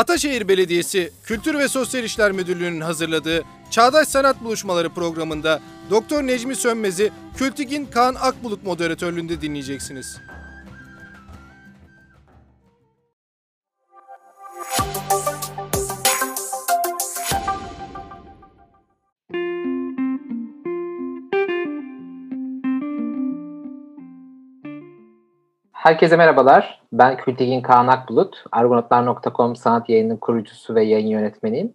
Ataşehir Belediyesi Kültür ve Sosyal İşler Müdürlüğü'nün hazırladığı Çağdaş Sanat Buluşmaları programında Doktor Necmi Sönmez'i Kültigin Kaan Akbulut moderatörlüğünde dinleyeceksiniz. Herkese merhabalar. Ben Kültigin Kaan Akbulut. Argonotlar.com sanat yayının kurucusu ve yayın yönetmeniyim.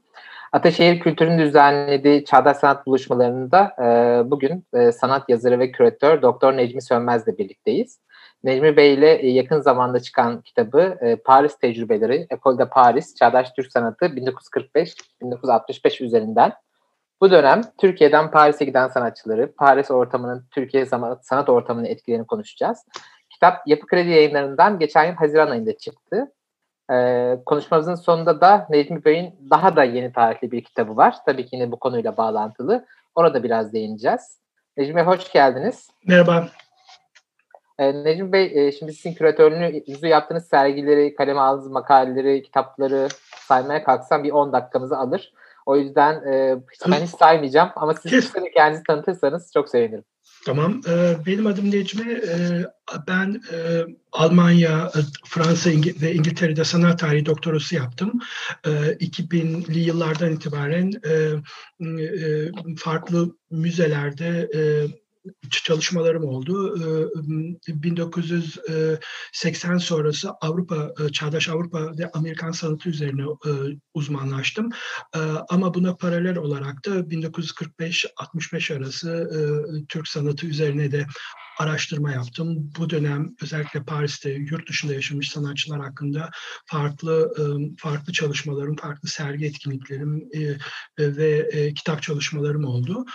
Ataşehir Kültür'ün düzenlediği Çağdaş Sanat buluşmalarında e, bugün e, sanat yazarı ve küratör Doktor Necmi Sönmez'le birlikteyiz. Necmi Bey ile e, yakın zamanda çıkan kitabı e, Paris Tecrübeleri, Ekolde Paris, Çağdaş Türk Sanatı 1945-1965 üzerinden bu dönem Türkiye'den Paris'e giden sanatçıları, Paris ortamının Türkiye sanat ortamının etkilerini konuşacağız. Kitap Yapı Kredi yayınlarından geçen yıl Haziran ayında çıktı. Ee, konuşmamızın sonunda da Necmi Bey'in daha da yeni tarihli bir kitabı var. Tabii ki yine bu konuyla bağlantılı. Ona da biraz değineceğiz. Necmi Bey hoş geldiniz. Merhaba. Ee, Necmi Bey, e, şimdi sizin küratörlüğünüzü yaptığınız sergileri, kaleme aldığınız makaleleri, kitapları saymaya kalksam bir 10 dakikamızı alır. O yüzden e, ben hiç saymayacağım ama siz kendinizi tanıtırsanız çok sevinirim. Tamam. Benim adım Necmi. Ben Almanya, Fransa ve İngiltere'de sanat tarihi doktorası yaptım. 2000'li yıllardan itibaren farklı müzelerde çalışmalarım oldu. 1980 süreçte Avrupa, Çağdaş Avrupa ve Amerikan sanatı üzerine uzmanlaştım. Ama buna paralel olarak da 1945-65 arası Türk sanatı üzerine de araştırma yaptım. Bu dönem özellikle Paris'te yurt dışında yaşamış sanatçılar hakkında farklı farklı çalışmalarım, farklı sergi etkinliklerim ve kitap çalışmalarım oldu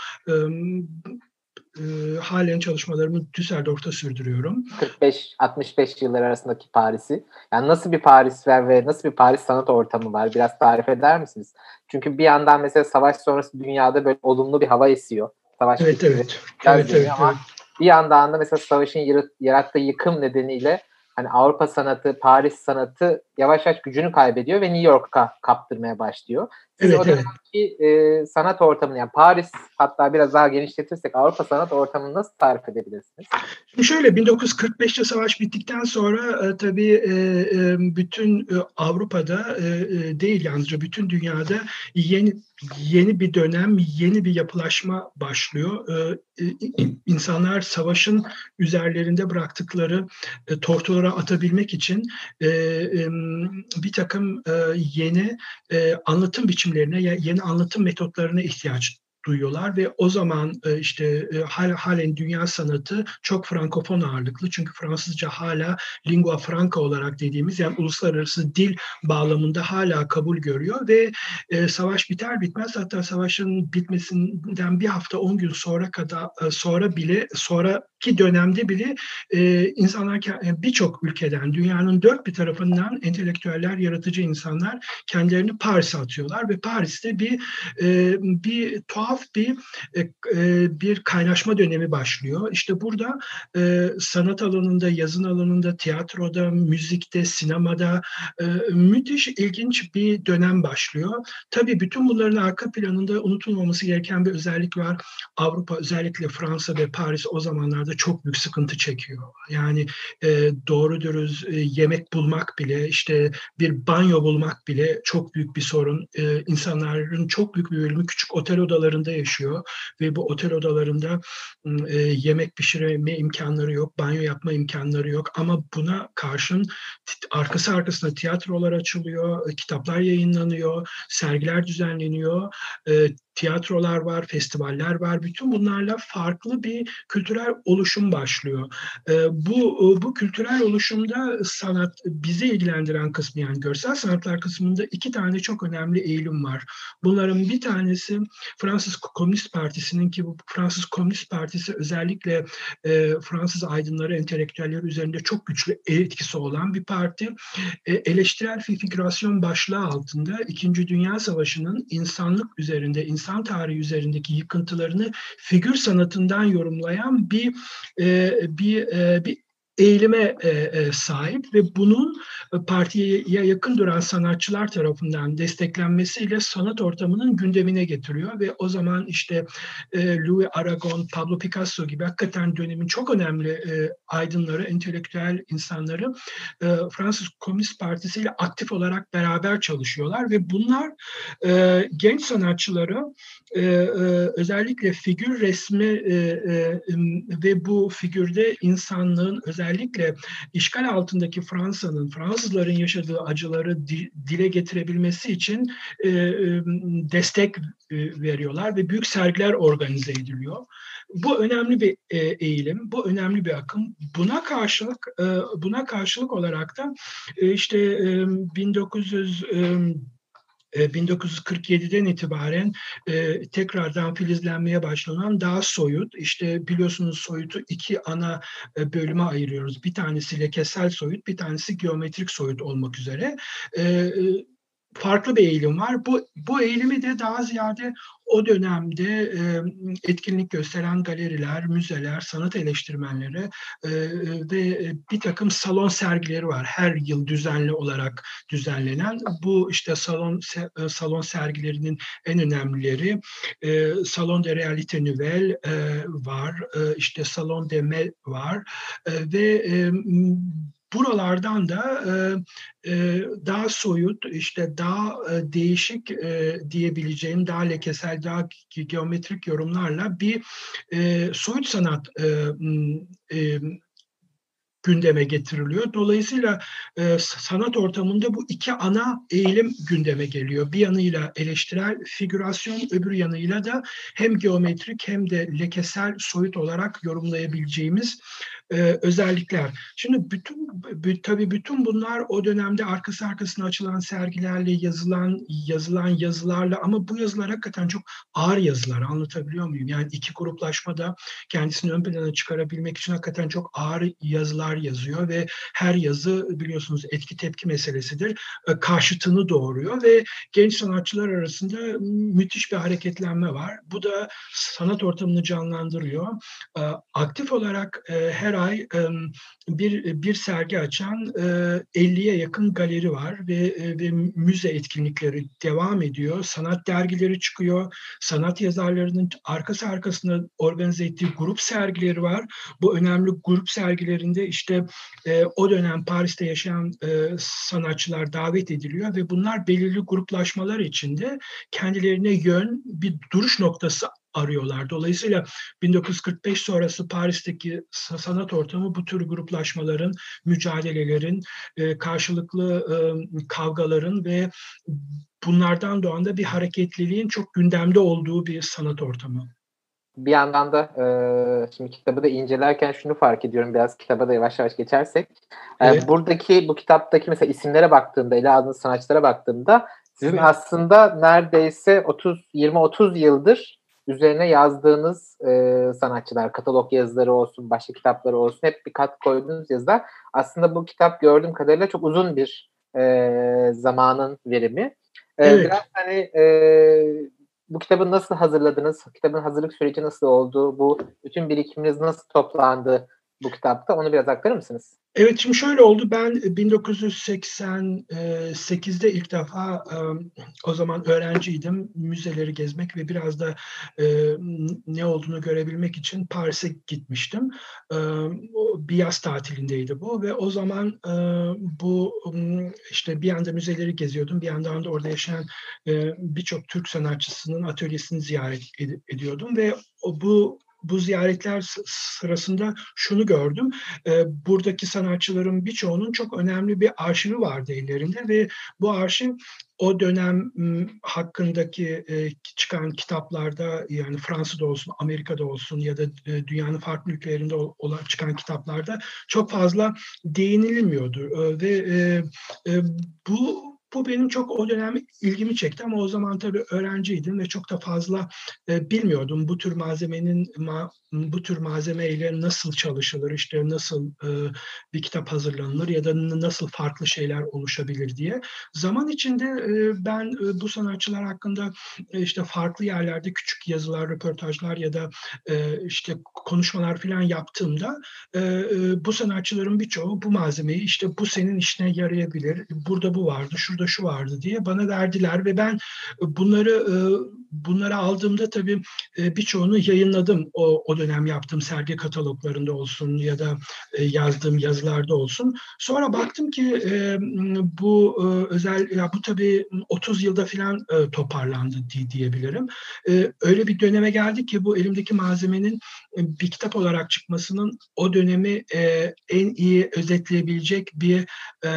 e, halen çalışmalarımı Düsseldorf'ta sürdürüyorum. 45-65 yıllar arasındaki Paris'i. Yani nasıl bir Paris var ve nasıl bir Paris sanat ortamı var? Biraz tarif eder misiniz? Çünkü bir yandan mesela savaş sonrası dünyada böyle olumlu bir hava esiyor. Savaş evet, evet. Evet, evet, ama evet. bir yandan da mesela savaşın yarattığı yıkım nedeniyle hani Avrupa sanatı, Paris sanatı yavaş yavaş gücünü kaybediyor ve New York'a kaptırmaya başlıyor. Siz evet, o dönemki evet. e, sanat ortamını yani Paris hatta biraz daha genişletirsek Avrupa sanat ortamını nasıl tarif edebilirsiniz? Şimdi şöyle 1945'te savaş bittikten sonra e, tabii e, e, bütün e, Avrupa'da e, e, değil yalnızca bütün dünyada yeni yeni bir dönem, yeni bir yapılaşma başlıyor. Ee, insanlar savaşın üzerlerinde bıraktıkları e, tortulara atabilmek için e, e, bir takım e, yeni e, anlatım biçimlerine, yeni anlatım metotlarına ihtiyaç duyuyorlar ve o zaman e, işte e, halen dünya sanatı çok frankofon ağırlıklı. Çünkü Fransızca hala lingua franca olarak dediğimiz yani uluslararası dil bağlamında hala kabul görüyor ve e, savaş biter bitmez hatta savaşın bitmesinden bir hafta on gün sonra kadar sonra bile sonraki dönemde bile insanlar birçok ülkeden dünyanın dört bir tarafından entelektüeller yaratıcı insanlar kendilerini Paris'e atıyorlar ve Paris'te bir bir tuhaf tuhaf bir e, e, bir kaynaşma dönemi başlıyor. İşte burada e, sanat alanında, yazın alanında, tiyatroda, müzikte, sinemada müthiş ilginç bir dönem başlıyor. Tabii bütün bunların arka planında unutulmaması gereken bir özellik var. Avrupa özellikle Fransa ve Paris o zamanlarda çok büyük sıkıntı çekiyor. Yani doğru dürüst yemek bulmak bile, işte bir banyo bulmak bile çok büyük bir sorun. İnsanların çok büyük bir bölümü küçük otel odalarında odalarında yaşıyor ve bu otel odalarında e, yemek pişirme imkanları yok, banyo yapma imkanları yok. Ama buna karşın arkası arkasında tiyatrolar açılıyor, kitaplar yayınlanıyor, sergiler düzenleniyor, e, tiyatrolar var, festivaller var. Bütün bunlarla farklı bir kültürel oluşum başlıyor. Bu bu kültürel oluşumda sanat bizi ilgilendiren kısmı yani görsel sanatlar kısmında iki tane çok önemli eğilim var. Bunların bir tanesi Fransız Komünist Partisi'nin ki bu Fransız Komünist Partisi özellikle Fransız aydınları, entelektüelleri üzerinde çok güçlü etkisi olan bir parti. Eleştirel figürasyon başlığı altında İkinci Dünya Savaşı'nın insanlık üzerinde, insan insan tarihi üzerindeki yıkıntılarını figür sanatından yorumlayan bir e, bir e, bir eğilime e, e, sahip ve bunun e, partiye yakın duran sanatçılar tarafından desteklenmesiyle sanat ortamının gündemine getiriyor ve o zaman işte e, Louis Aragon, Pablo Picasso gibi hakikaten dönemin çok önemli e, aydınları, entelektüel insanları e, Fransız Komünist Partisi ile aktif olarak beraber çalışıyorlar ve bunlar e, genç sanatçıları e, e, özellikle figür resmi e, e, ve bu figürde insanlığın özellikle işgal altındaki Fransa'nın, Fransızların yaşadığı acıları di, dile getirebilmesi için e, e, destek e, veriyorlar ve büyük sergiler organize ediliyor. Bu önemli bir e, eğilim, bu önemli bir akım. Buna karşılık buna karşılık olarak da işte e, 1900 e, 1947'den itibaren e, tekrardan filizlenmeye başlanan daha soyut, işte biliyorsunuz soyutu iki ana e, bölüme ayırıyoruz. Bir tanesi lekesel soyut, bir tanesi geometrik soyut olmak üzere. E, farklı bir eğilim var. Bu, bu eğilimi de daha ziyade o dönemde e, etkinlik gösteren galeriler, müzeler, sanat eleştirmenleri e, ve bir takım salon sergileri var. Her yıl düzenli olarak düzenlenen. Bu işte salon salon sergilerinin en önemlileri e, Salon de Realite Nouvelle e, var, e, işte Salon de Mel var e, ve e, buralardan da e, e, daha soyut, işte daha e, değişik e, diyebileceğim, daha lekesel, daha geometrik yorumlarla bir e, soyut sanat e, e, gündeme getiriliyor. Dolayısıyla e, sanat ortamında bu iki ana eğilim gündeme geliyor. Bir yanıyla eleştirel figürasyon, öbür yanıyla da hem geometrik hem de lekesel soyut olarak yorumlayabileceğimiz e, özellikler. Şimdi bütün tabii bütün bunlar o dönemde arkası arkasına açılan sergilerle yazılan yazılan yazılarla ama bu yazılar hakikaten çok ağır yazılar anlatabiliyor muyum? Yani iki gruplaşmada kendisini ön plana çıkarabilmek için hakikaten çok ağır yazılar yazıyor ve her yazı biliyorsunuz etki tepki meselesidir. E, karşıtını doğuruyor ve genç sanatçılar arasında müthiş bir hareketlenme var. Bu da sanat ortamını canlandırıyor. E, aktif olarak e, her ay bir bir sergi açan 50'ye yakın galeri var ve, ve müze etkinlikleri devam ediyor. Sanat dergileri çıkıyor. Sanat yazarlarının arkası arkasında organize ettiği grup sergileri var. Bu önemli grup sergilerinde işte o dönem Paris'te yaşayan sanatçılar davet ediliyor ve bunlar belirli gruplaşmalar içinde kendilerine yön, bir duruş noktası arıyorlar. Dolayısıyla 1945 sonrası Paris'teki sanat ortamı bu tür gruplaşmaların, mücadelelerin, e, karşılıklı e, kavgaların ve bunlardan doğan da bir hareketliliğin çok gündemde olduğu bir sanat ortamı. Bir yandan da e, şimdi kitabı da incelerken şunu fark ediyorum biraz kitaba da yavaş yavaş geçersek. Evet. buradaki bu kitaptaki mesela isimlere baktığımda, ele aldığınız sanatçılara baktığımda sizin evet. aslında neredeyse 30 20-30 yıldır üzerine yazdığınız e, sanatçılar, katalog yazıları olsun, başka kitapları olsun hep bir kat koyduğunuz yazılar. Aslında bu kitap gördüğüm kadarıyla çok uzun bir e, zamanın verimi. E, evet. Biraz hani e, bu kitabı nasıl hazırladınız? Kitabın hazırlık süreci nasıl oldu? Bu bütün birikiminiz nasıl toplandı bu kitapta? Onu biraz aktarır mısınız? Evet şimdi şöyle oldu. Ben 1988'de e, ilk defa e, o zaman öğrenciydim. Müzeleri gezmek ve biraz da e, ne olduğunu görebilmek için Paris'e gitmiştim. Bir yaz tatilindeydi bu ve o zaman bu işte bir yanda müzeleri geziyordum. Bir yandan da orada yaşayan birçok Türk sanatçısının atölyesini ziyaret ediyordum ve bu bu ziyaretler sırasında şunu gördüm. E, buradaki sanatçıların birçoğunun çok önemli bir arşivi vardı ellerinde ve bu arşiv o dönem hakkındaki çıkan kitaplarda yani Fransa'da olsun, Amerika'da olsun ya da dünyanın farklı ülkelerinde olan çıkan kitaplarda çok fazla değinilmiyordu. Ve bu bu benim çok o dönem ilgimi çekti ama o zaman tabii öğrenciydim ve çok da fazla e, bilmiyordum bu tür malzemenin ma, bu tür malzemeyle nasıl çalışılır, işte nasıl e, bir kitap hazırlanır ya da nasıl farklı şeyler oluşabilir diye. Zaman içinde e, ben e, bu sanatçılar hakkında e, işte farklı yerlerde küçük yazılar, röportajlar ya da e, işte konuşmalar falan yaptığımda e, e, bu sanatçıların birçoğu bu malzemeyi işte bu senin işine yarayabilir, burada bu vardı, şurada şu vardı diye bana verdiler ve ben bunları e, bunları aldığımda tabii e, birçoğunu yayınladım o, o dönem yaptığım sergi kataloglarında olsun ya da e, yazdığım yazılarda olsun. Sonra baktım ki e, bu e, özel ya bu tabii 30 yılda falan e, toparlandı diye, diyebilirim. E, öyle bir döneme geldik ki bu elimdeki malzemenin e, bir kitap olarak çıkmasının o dönemi e, en iyi özetleyebilecek bir e,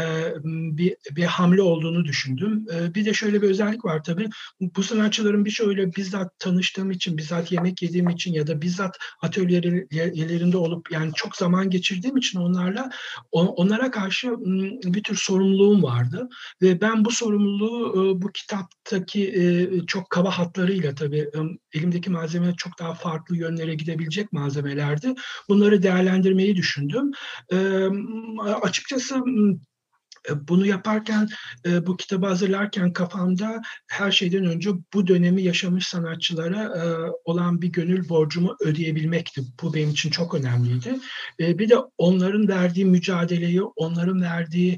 bir, bir hamle olduğunu düşündüm. E, bir de şöyle bir özellik var tabii. Bu sanatçıların birçoğuyla bizzat tanıştığım için, bizzat yemek yediğim için ya da bizzat atölyelerinde olup yani çok zaman geçirdiğim için onlarla onlara karşı bir tür sorumluluğum vardı ve ben bu sorumluluğu bu kitaptaki çok kaba hatlarıyla tabii elimdeki malzeme çok daha farklı yönlere gidebilecek malzemelerdi. Bunları değerlendirmeyi düşündüm. Açıkçası bunu yaparken, bu kitabı hazırlarken kafamda her şeyden önce bu dönemi yaşamış sanatçılara olan bir gönül borcumu ödeyebilmekti. Bu benim için çok önemliydi. Bir de onların verdiği mücadeleyi, onların verdiği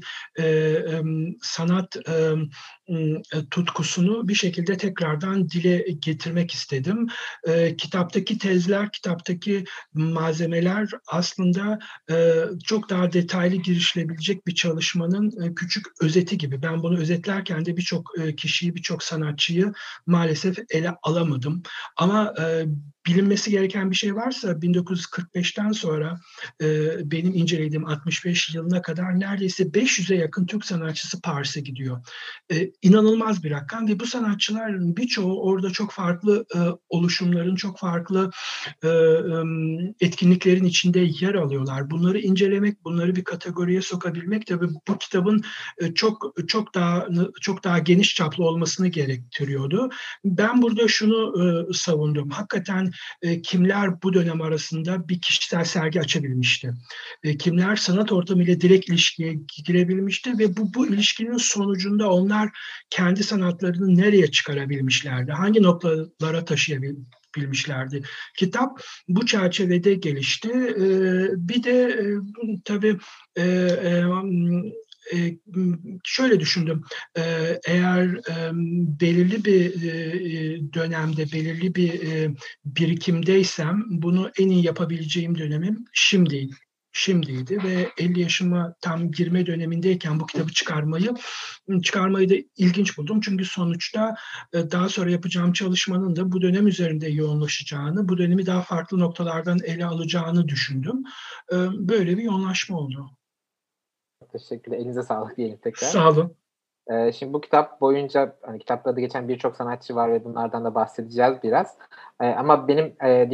sanat tutkusunu bir şekilde tekrardan dile getirmek istedim. Kitaptaki tezler, kitaptaki malzemeler aslında çok daha detaylı girişilebilecek bir çalışmanın küçük özeti gibi. Ben bunu özetlerken de birçok kişiyi, birçok sanatçıyı maalesef ele alamadım. Ama bilinmesi gereken bir şey varsa 1945'ten sonra benim incelediğim 65 yılına kadar neredeyse 500'e yakın Türk sanatçısı Paris'e gidiyor. İnanılmaz bir rakam ve bu sanatçıların birçoğu orada çok farklı oluşumların, çok farklı etkinliklerin içinde yer alıyorlar. Bunları incelemek, bunları bir kategoriye sokabilmek tabii bu kitabı kitabın e, çok çok daha çok daha geniş çaplı olmasını gerektiriyordu. Ben burada şunu e, savundum. Hakikaten e, kimler bu dönem arasında bir kişisel sergi açabilmişti? Kimler sanat ortamıyla direkt ilişkiye girebilmişti ve bu bu ilişkinin sonucunda onlar kendi sanatlarını nereye çıkarabilmişlerdi? Hangi noktalara taşıyabilmişlerdi? Kitap bu çerçevede gelişti. Bir de tabii şöyle düşündüm. Eğer belirli bir dönemde, belirli bir birikimdeysem bunu en iyi yapabileceğim dönemim şimdiydi şimdiydi ve 50 yaşıma tam girme dönemindeyken bu kitabı çıkarmayı çıkarmayı da ilginç buldum. Çünkü sonuçta daha sonra yapacağım çalışmanın da bu dönem üzerinde yoğunlaşacağını, bu dönemi daha farklı noktalardan ele alacağını düşündüm. Böyle bir yoğunlaşma oldu. Teşekkürler. Elinize sağlık diyelim tekrar. Sağ olun. Ee, şimdi bu kitap boyunca hani kitaplarda geçen birçok sanatçı var ve bunlardan da bahsedeceğiz biraz. Ee, ama benim e,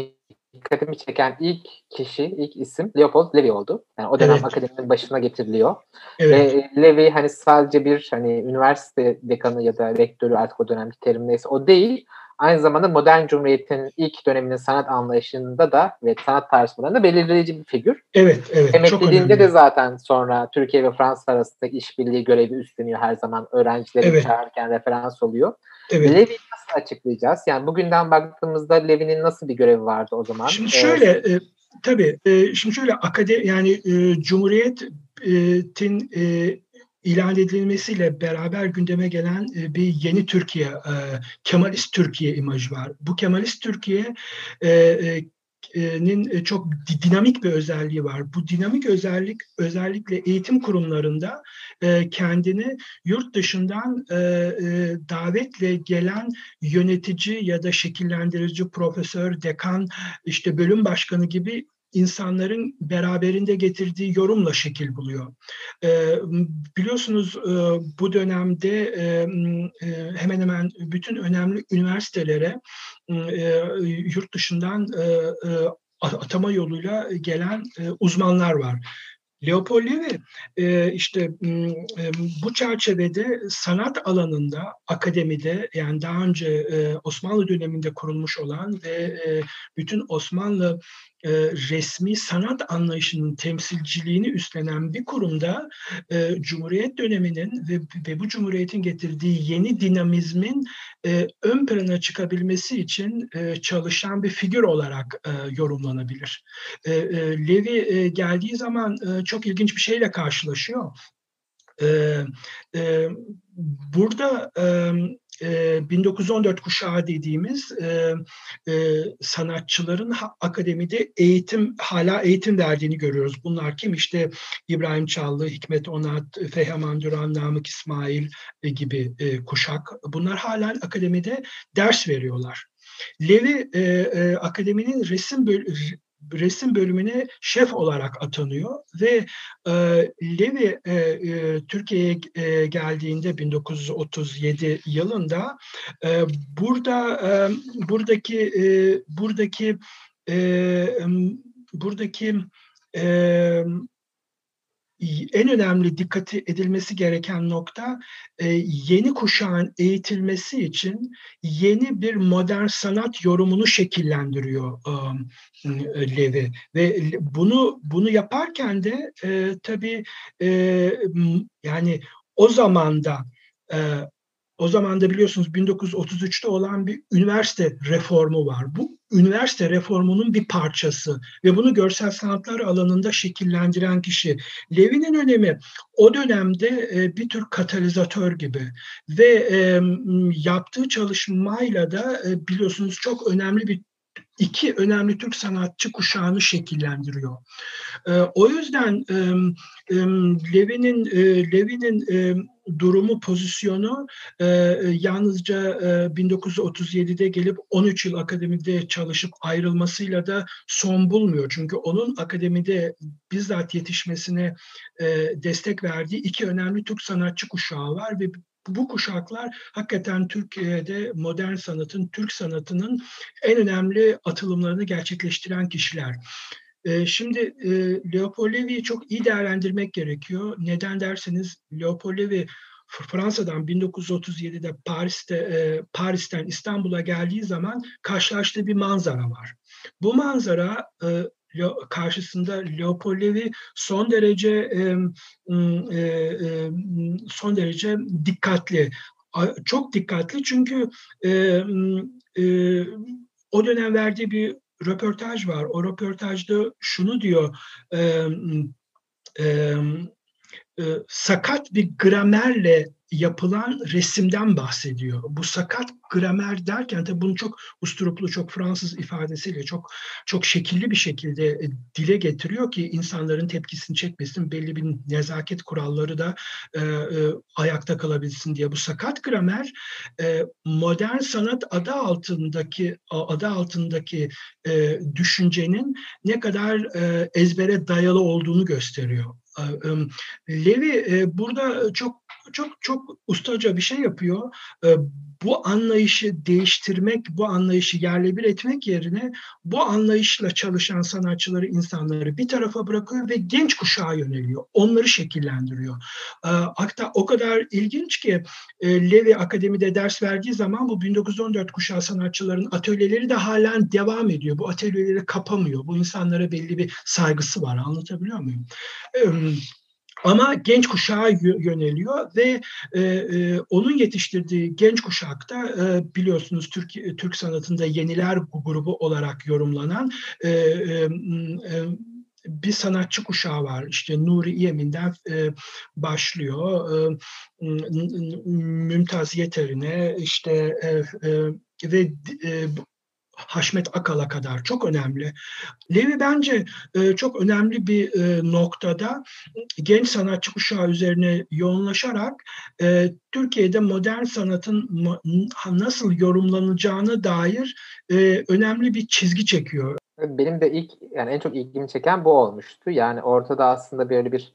dikkatimi çeken ilk kişi, ilk isim Leopold Levi oldu. Yani o dönem evet. akademinin başına getiriliyor. Evet. Ve Levi hani sadece bir hani üniversite dekanı ya da rektörü artık o dönemki terim neyse o değil aynı zamanda modern cumhuriyetin ilk döneminin sanat anlayışında da ve sanat tartışmalarında belirleyici bir figür. Evet, evet. Emekliliğinde de zaten sonra Türkiye ve Fransa arasında işbirliği görevi üstleniyor her zaman. Öğrencileri evet. çağırırken referans oluyor. Evet. Levi nasıl açıklayacağız? Yani bugünden baktığımızda Levi'nin nasıl bir görevi vardı o zaman? Şimdi şöyle, ee, e, tabii, e, şimdi şöyle akade yani e, Cumhuriyet'in e, ilan edilmesiyle beraber gündeme gelen e, bir yeni Türkiye, e, Kemalist Türkiye imajı var. Bu Kemalist Türkiye e, çok dinamik bir özelliği var. Bu dinamik özellik özellikle eğitim kurumlarında kendini yurt dışından davetle gelen yönetici ya da şekillendirici profesör, dekan, işte bölüm başkanı gibi insanların beraberinde getirdiği yorumla şekil buluyor. E, biliyorsunuz e, bu dönemde e, e, hemen hemen bütün önemli üniversitelere yurt dışından atama yoluyla gelen uzmanlar var. Leopold Levi işte bu çerçevede sanat alanında akademide yani daha önce Osmanlı döneminde kurulmuş olan ve bütün Osmanlı e, resmi sanat anlayışının temsilciliğini üstlenen bir kurumda e, Cumhuriyet döneminin ve, ve bu Cumhuriyet'in getirdiği yeni dinamizmin e, ön plana çıkabilmesi için e, çalışan bir figür olarak e, yorumlanabilir. E, e, Levi e, geldiği zaman e, çok ilginç bir şeyle karşılaşıyor. E, e, burada e, 1914 kuşağı dediğimiz e, e, sanatçıların akademide eğitim hala eğitim verdiğini görüyoruz. Bunlar kim? İşte İbrahim Çallı, Hikmet Onat, Fehaman Duran, Namık İsmail e, gibi e, kuşak. Bunlar halen akademide ders veriyorlar. Levi e, e, akademinin resim böl resim bölümüne şef olarak atanıyor ve e, Levi e, e, Türkiye'ye e, geldiğinde 1937 yılında e, burada e, buradaki e, buradaki e, buradaki e, en önemli dikkati edilmesi gereken nokta e, yeni kuşağın eğitilmesi için yeni bir modern sanat yorumunu şekillendiriyor e, Levi. Ve bunu bunu yaparken de e, tabii e, yani o zamanda e, o zaman da biliyorsunuz 1933'te olan bir üniversite reformu var. Bu üniversite reformunun bir parçası ve bunu görsel sanatlar alanında şekillendiren kişi. Levi'nin önemi o dönemde e, bir tür katalizatör gibi ve e, yaptığı çalışmayla da e, biliyorsunuz çok önemli bir iki önemli Türk sanatçı kuşağını şekillendiriyor. O yüzden Levi'nin Levi'nin durumu, pozisyonu e, yalnızca e, 1937'de gelip 13 yıl akademide çalışıp ayrılmasıyla da son bulmuyor. Çünkü onun akademide bizzat yetişmesine e, destek verdiği iki önemli Türk sanatçı kuşağı var ve bu kuşaklar hakikaten Türkiye'de modern sanatın, Türk sanatının en önemli atılımlarını gerçekleştiren kişiler. Ee, şimdi e, çok iyi değerlendirmek gerekiyor. Neden derseniz Leopold Fransa'dan 1937'de Paris'te e, Paris'ten İstanbul'a geldiği zaman karşılaştığı bir manzara var. Bu manzara e, karşısında Leopold Levi son derece e, son derece dikkatli. Çok dikkatli çünkü o dönem verdiği bir röportaj var. O röportajda şunu diyor. E, e, e, sakat bir gramerle yapılan resimden bahsediyor. Bu sakat gramer derken tabii bunu çok usturuplu, çok Fransız ifadesiyle çok çok şekilli bir şekilde e, dile getiriyor ki insanların tepkisini çekmesin, belli bir nezaket kuralları da e, e, ayakta kalabilsin diye. Bu sakat gramer e, modern sanat adı altındaki adı altındaki e, düşüncenin ne kadar e, ezbere dayalı olduğunu gösteriyor. Levi burada çok çok çok ustaca bir şey yapıyor. Bu anlayışı değiştirmek, bu anlayışı yerle bir etmek yerine bu anlayışla çalışan sanatçıları, insanları bir tarafa bırakıyor ve genç kuşağa yöneliyor. Onları şekillendiriyor. Hatta o kadar ilginç ki Levi Akademi'de ders verdiği zaman bu 1914 kuşağı sanatçıların atölyeleri de halen devam ediyor. Bu atölyeleri kapamıyor. Bu insanlara belli bir saygısı var. Anlatabiliyor muyum? Ama genç kuşağa yöneliyor ve e, e, onun yetiştirdiği genç kuşakta e, biliyorsunuz Türk Türk sanatında yeniler grubu olarak yorumlanan e, e, e, bir sanatçı kuşağı var. İşte Nuri İyemin'den e, başlıyor. E, Mümtaz Yeter'ine işte e, e, ve e, Haşmet Akal'a kadar çok önemli. Levi bence e, çok önemli bir e, noktada genç sanatçı kuşağı üzerine yoğunlaşarak e, Türkiye'de modern sanatın nasıl yorumlanacağına dair e, önemli bir çizgi çekiyor. Benim de ilk yani en çok ilgimi çeken bu olmuştu. Yani ortada aslında böyle bir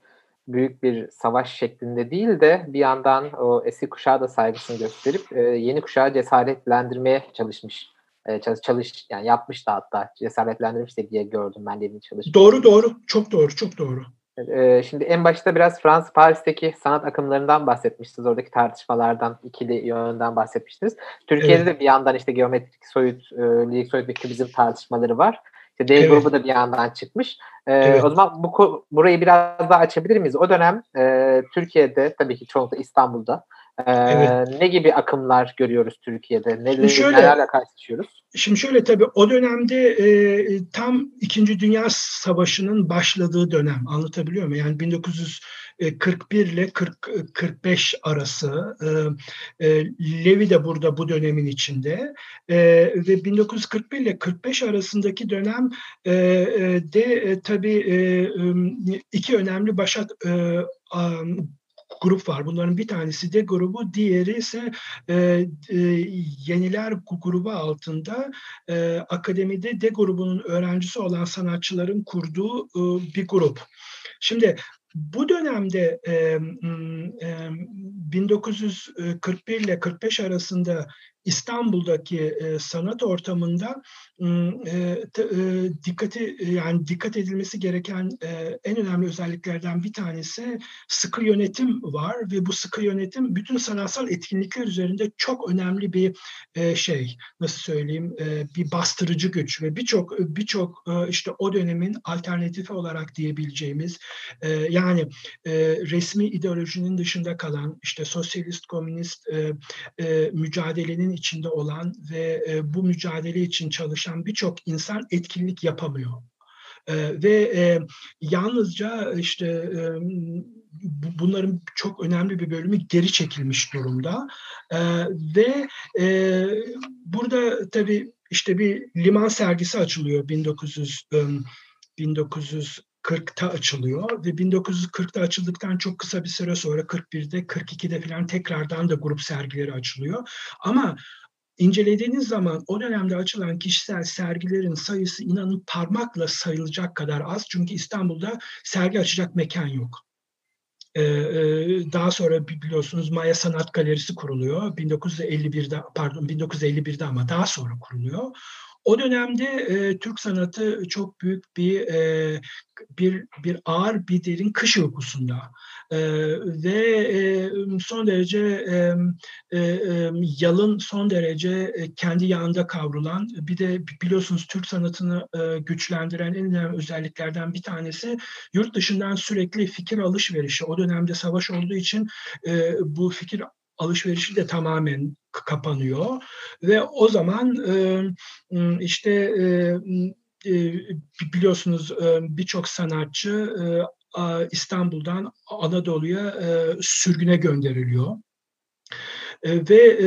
büyük bir savaş şeklinde değil de bir yandan o eski kuşağa da saygısını gösterip e, yeni kuşağı cesaretlendirmeye çalışmış e, çalış, çalış yani yapmış da hatta cesaretlendirmiş de diye gördüm ben dediğin çalışmayı. Doğru doğru çok doğru çok doğru. Ee, şimdi en başta biraz Fransız Paris'teki sanat akımlarından bahsetmiştiniz. Oradaki tartışmalardan, ikili yönden bahsetmiştiniz. Türkiye'de evet. de bir yandan işte geometrik soyut, e, lirik soyut ve kübizm tartışmaları var. İşte D evet. grubu da bir yandan çıkmış. Ee, evet. O zaman bu burayı biraz daha açabilir miyiz? O dönem e, Türkiye'de, tabii ki çoğunlukla İstanbul'da ee, evet. Ne gibi akımlar görüyoruz Türkiye'de? Ne, şöyle, nelerle karşılaşıyoruz? Şimdi şöyle tabii o dönemde e, tam İkinci Dünya Savaşı'nın başladığı dönem anlatabiliyor muyum? Yani 1941 ile 40, 45 arası e, e, Levi de burada bu dönemin içinde e, ve 1941 ile 45 arasındaki dönem e, e de e, tabii e, iki önemli başat e, grup var. Bunların bir tanesi de grubu, diğeri ise e, e, Yeniler grubu altında e, akademide de grubunun öğrencisi olan sanatçıların kurduğu e, bir grup. Şimdi bu dönemde e, e, 1941 ile 45 arasında İstanbul'daki e, sanat ortamında e, te, e, dikkati yani dikkat edilmesi gereken e, en önemli özelliklerden bir tanesi sıkı yönetim var ve bu sıkı yönetim bütün sanatsal etkinlikler üzerinde çok önemli bir e, şey nasıl söyleyeyim e, bir bastırıcı güç ve birçok birçok e, işte o dönemin alternatifi olarak diyebileceğimiz e, yani e, resmi ideolojinin dışında kalan işte sosyalist komünist e, e, mücadelenin içinde olan ve e, bu mücadele için çalışan birçok insan etkinlik yapamıyor. E, ve e, yalnızca işte e, bunların çok önemli bir bölümü geri çekilmiş durumda e, ve e, burada tabii işte bir liman sergisi açılıyor 1900 e, 1900 40'ta açılıyor ve 1940'ta açıldıktan çok kısa bir süre sonra 41'de 42'de falan tekrardan da grup sergileri açılıyor. Ama incelediğiniz zaman o dönemde açılan kişisel sergilerin sayısı inanın parmakla sayılacak kadar az. Çünkü İstanbul'da sergi açacak mekan yok. Ee, e, daha sonra biliyorsunuz Maya Sanat Galerisi kuruluyor. 1951'de pardon 1951'de ama daha sonra kuruluyor. O dönemde e, Türk sanatı çok büyük bir e, bir bir ağır bir derin kış uykusunda e, ve e, son derece e, e, e, yalın son derece e, kendi yağında kavrulan bir de biliyorsunuz Türk sanatını e, güçlendiren en önemli özelliklerden bir tanesi yurt dışından sürekli fikir alışverişi. O dönemde savaş olduğu için e, bu fikir alışverişi de tamamen kapanıyor. Ve o zaman e, işte e, biliyorsunuz birçok sanatçı İstanbul'dan Anadolu'ya sürgüne gönderiliyor. Ve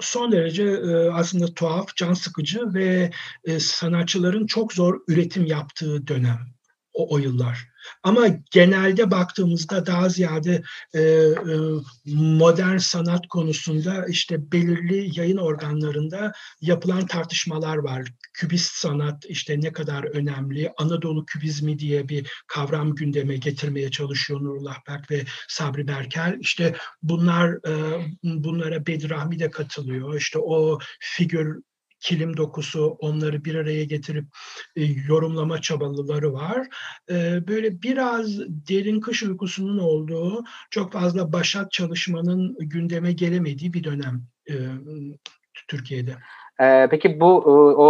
son derece aslında tuhaf, can sıkıcı ve sanatçıların çok zor üretim yaptığı dönem o, o yıllar. Ama genelde baktığımızda daha ziyade e, e, modern sanat konusunda işte belirli yayın organlarında yapılan tartışmalar var. Kübist sanat işte ne kadar önemli, Anadolu kübizmi diye bir kavram gündeme getirmeye çalışıyor Nurullah Berk ve Sabri Berkel. İşte bunlar e, bunlara Bedirahmi de katılıyor. İşte o figür kilim dokusu onları bir araya getirip e, yorumlama çabaları var. E, böyle biraz derin kış uykusunun olduğu, çok fazla başat çalışmanın gündeme gelemediği bir dönem e, Türkiye'de. Ee, peki bu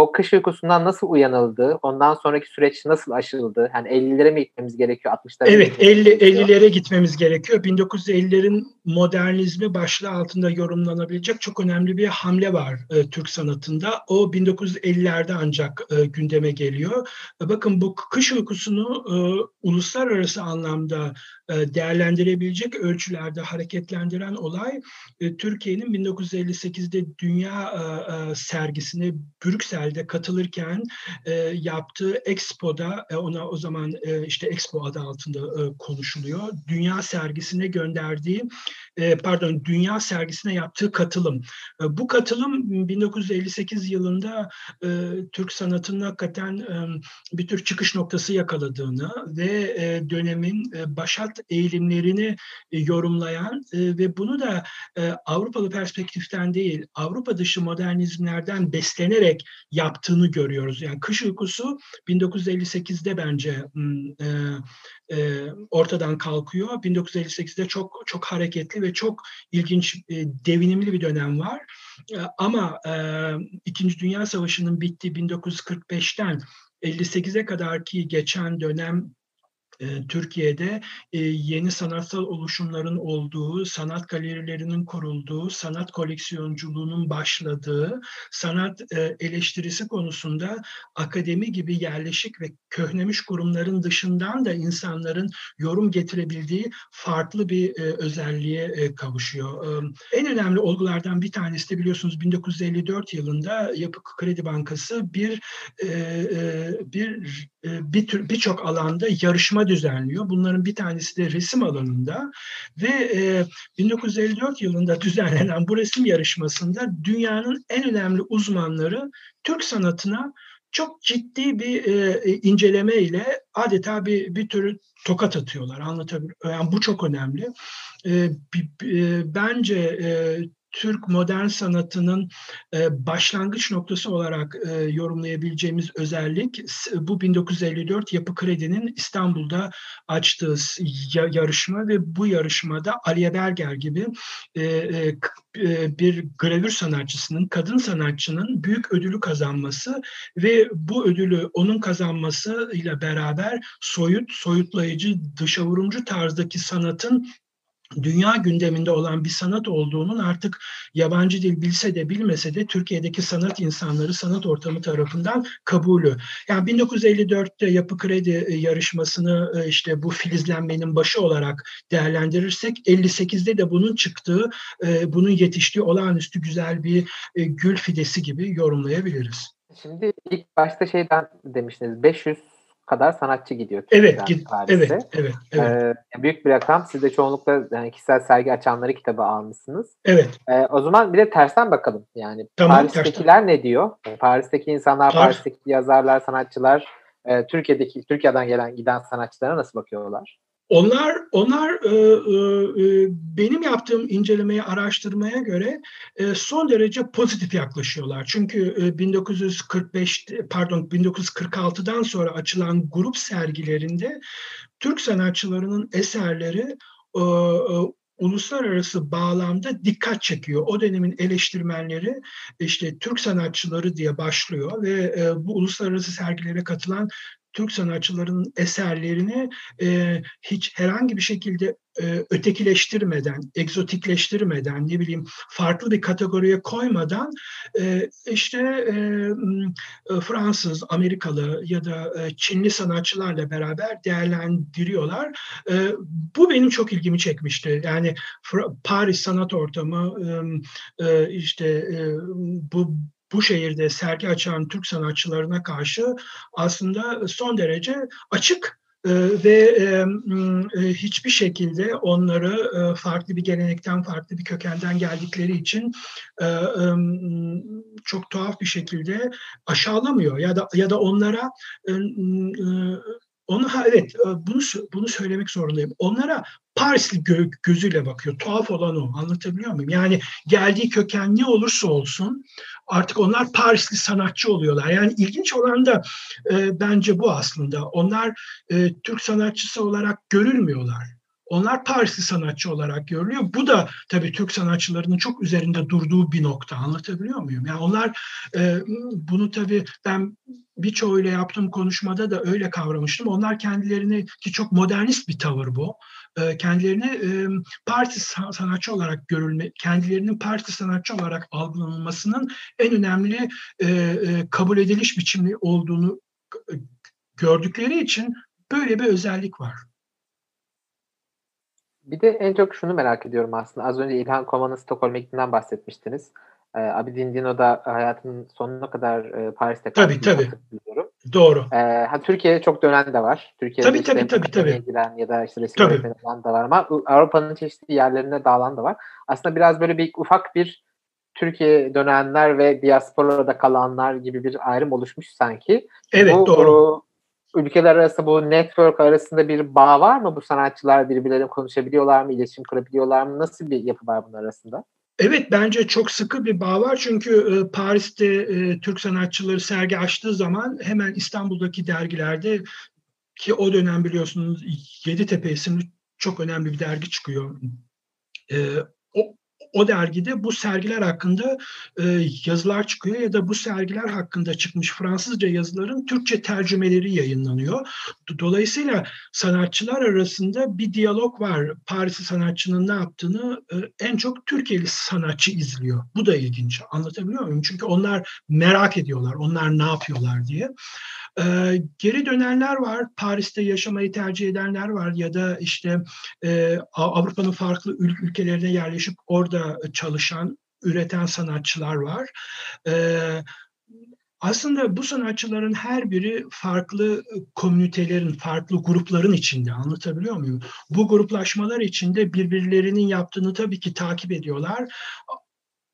o kış uykusundan nasıl uyanıldı? Ondan sonraki süreç nasıl aşıldı? Yani 50'lere mi gitmemiz gerekiyor? 60'lara Evet 50 50'lere gitmemiz gerekiyor. 1950'lerin modernizmi başlığı altında yorumlanabilecek çok önemli bir hamle var e, Türk sanatında. O 1950'lerde ancak e, gündeme geliyor. E, bakın bu kış uykusunu e, uluslararası anlamda e, değerlendirebilecek ölçülerde hareketlendiren olay e, Türkiye'nin 1958'de Dünya e, sergisine Brüksel'de katılırken yaptığı Expo'da ona o zaman işte Expo adı altında konuşuluyor. Dünya sergisine gönderdiği pardon Dünya sergisine yaptığı katılım. Bu katılım 1958 yılında Türk sanatının hakikaten bir tür çıkış noktası yakaladığını ve dönemin başat eğilimlerini e, yorumlayan e, ve bunu da e, Avrupalı perspektiften değil, Avrupa dışı modernizmlerden beslenerek yaptığını görüyoruz. Yani Kış Uykusu 1958'de bence e, e, ortadan kalkıyor. 1958'de çok çok hareketli ve çok ilginç, e, devinimli bir dönem var. E, ama e, İkinci Dünya Savaşı'nın bittiği 1945'ten 58'e kadar ki geçen dönem Türkiye'de yeni sanatsal oluşumların olduğu, sanat galerilerinin kurulduğu, sanat koleksiyonculuğunun başladığı, sanat eleştirisi konusunda akademi gibi yerleşik ve köhnemiş kurumların dışından da insanların yorum getirebildiği farklı bir özelliğe kavuşuyor. En önemli olgulardan bir tanesi de biliyorsunuz 1954 yılında Yapı Kredi Bankası bir bir bir birçok alanda yarışma düzenliyor. Bunların bir tanesi de resim alanında ve e, 1954 yılında düzenlenen bu resim yarışmasında dünyanın en önemli uzmanları Türk sanatına çok ciddi bir e, inceleme ile adeta bir bir tür tokat atıyorlar. Anlatabiliyor. Yani bu çok önemli. E, e, bence e, Türk modern sanatının e, başlangıç noktası olarak e, yorumlayabileceğimiz özellik bu 1954 Yapı Kredi'nin İstanbul'da açtığı yarışma ve bu yarışmada Aliye Berger gibi e, bir gravür sanatçısının, kadın sanatçının büyük ödülü kazanması ve bu ödülü onun kazanması ile beraber soyut, soyutlayıcı, dışa vurumcu tarzdaki sanatın dünya gündeminde olan bir sanat olduğunun artık yabancı dil bilse de bilmese de Türkiye'deki sanat insanları, sanat ortamı tarafından kabulü. Yani 1954'te Yapı Kredi e, yarışmasını e, işte bu filizlenmenin başı olarak değerlendirirsek 58'de de bunun çıktığı, e, bunun yetiştiği olağanüstü güzel bir gül fidesi gibi yorumlayabiliriz. Şimdi ilk başta şeyden demiştiniz 500 kadar sanatçı gidiyor. Evet, gid- evet, evet, evet. Ee, büyük bir rakam. Siz de çoğunlukla yani kişisel sergi açanları kitabı almışsınız. Evet. Ee, o zaman bir de tersten bakalım. Yani tamam, Paris'tekiler tersten. ne diyor? Paris'teki insanlar, Par- Paris'teki yazarlar, sanatçılar, e, Türkiye'deki Türkiye'den gelen giden sanatçılara nasıl bakıyorlar? Onlar onlar e, e, e, benim yaptığım incelemeye, araştırmaya göre e, son derece pozitif yaklaşıyorlar. Çünkü e, 1945 pardon 1946'dan sonra açılan grup sergilerinde Türk sanatçılarının eserleri e, e, uluslararası bağlamda dikkat çekiyor. O dönemin eleştirmenleri işte Türk sanatçıları diye başlıyor ve e, bu uluslararası sergilere katılan Türk sanatçılarının eserlerini e, hiç herhangi bir şekilde e, ötekileştirmeden, egzotikleştirmeden, ne bileyim farklı bir kategoriye koymadan e, işte e, e, Fransız, Amerikalı ya da e, Çinli sanatçılarla beraber değerlendiriyorlar. E, bu benim çok ilgimi çekmişti. Yani Paris sanat ortamı e, e, işte e, bu bu şehirde sergi açan Türk sanatçılarına karşı aslında son derece açık e, ve e, e, hiçbir şekilde onları farklı bir gelenekten, farklı bir kökenden geldikleri için çok tuhaf bir şekilde aşağılamıyor. Ya da ya da onlara onu ha evet bunu bunu söylemek zorundayım. Onlara Parisli gö- gözüyle bakıyor. Tuhaf olan o. Anlatabiliyor muyum? Yani geldiği köken ne olursa olsun artık onlar Parisli sanatçı oluyorlar. Yani ilginç olan da e, bence bu aslında. Onlar e, Türk sanatçısı olarak görülmüyorlar. Onlar Parisli sanatçı olarak görülüyor. Bu da tabii Türk sanatçılarının çok üzerinde durduğu bir nokta. Anlatabiliyor muyum? Yani onlar e, bunu tabii ben birçoğuyla yaptığım konuşmada da öyle kavramıştım. Onlar kendilerini ki çok modernist bir tavır bu. E, kendilerini e, parti sanatçı olarak görülme, kendilerinin parti sanatçı olarak algılanılmasının en önemli e, kabul ediliş biçimi olduğunu gördükleri için böyle bir özellik var. Bir de en çok şunu merak ediyorum aslında. Az önce İlhan Koman'ın Stockholm iklimden bahsetmiştiniz. Ee, Abidin Dino da hayatının sonuna kadar e, Paris'te kaldı. Tabii tabii. Doğru. Ee, ha, Türkiye'ye çok dönen de var. Türkiye'de tabii, işte tabii, tabii, tabii. giren ya da işte resim öğretmeni da var ama Avrupa'nın çeşitli yerlerine dağılan da var. Aslında biraz böyle bir ufak bir Türkiye dönenler ve diasporada kalanlar gibi bir ayrım oluşmuş sanki. Evet bu, doğru. Bu, ülkeler arası bu network arasında bir bağ var mı? Bu sanatçılar birbirleriyle konuşabiliyorlar mı? İletişim kurabiliyorlar mı? Nasıl bir yapı var bunlar arasında? Evet bence çok sıkı bir bağ var çünkü e, Paris'te e, Türk sanatçıları sergi açtığı zaman hemen İstanbul'daki dergilerde ki o dönem biliyorsunuz Yeditepe isimli çok önemli bir dergi çıkıyor. E, o, o dergide bu sergiler hakkında e, yazılar çıkıyor ya da bu sergiler hakkında çıkmış Fransızca yazıların Türkçe tercümeleri yayınlanıyor. Dolayısıyla sanatçılar arasında bir diyalog var. Parisli sanatçının ne yaptığını e, en çok Türkiye'li sanatçı izliyor. Bu da ilginç. Anlatabiliyor muyum? Çünkü onlar merak ediyorlar. Onlar ne yapıyorlar diye. Ee, geri dönenler var, Paris'te yaşamayı tercih edenler var ya da işte e, Avrupa'nın farklı ül- ülkelerine yerleşip orada çalışan, üreten sanatçılar var. Ee, aslında bu sanatçıların her biri farklı komünitelerin, farklı grupların içinde anlatabiliyor muyum? Bu gruplaşmalar içinde birbirlerinin yaptığını tabii ki takip ediyorlar.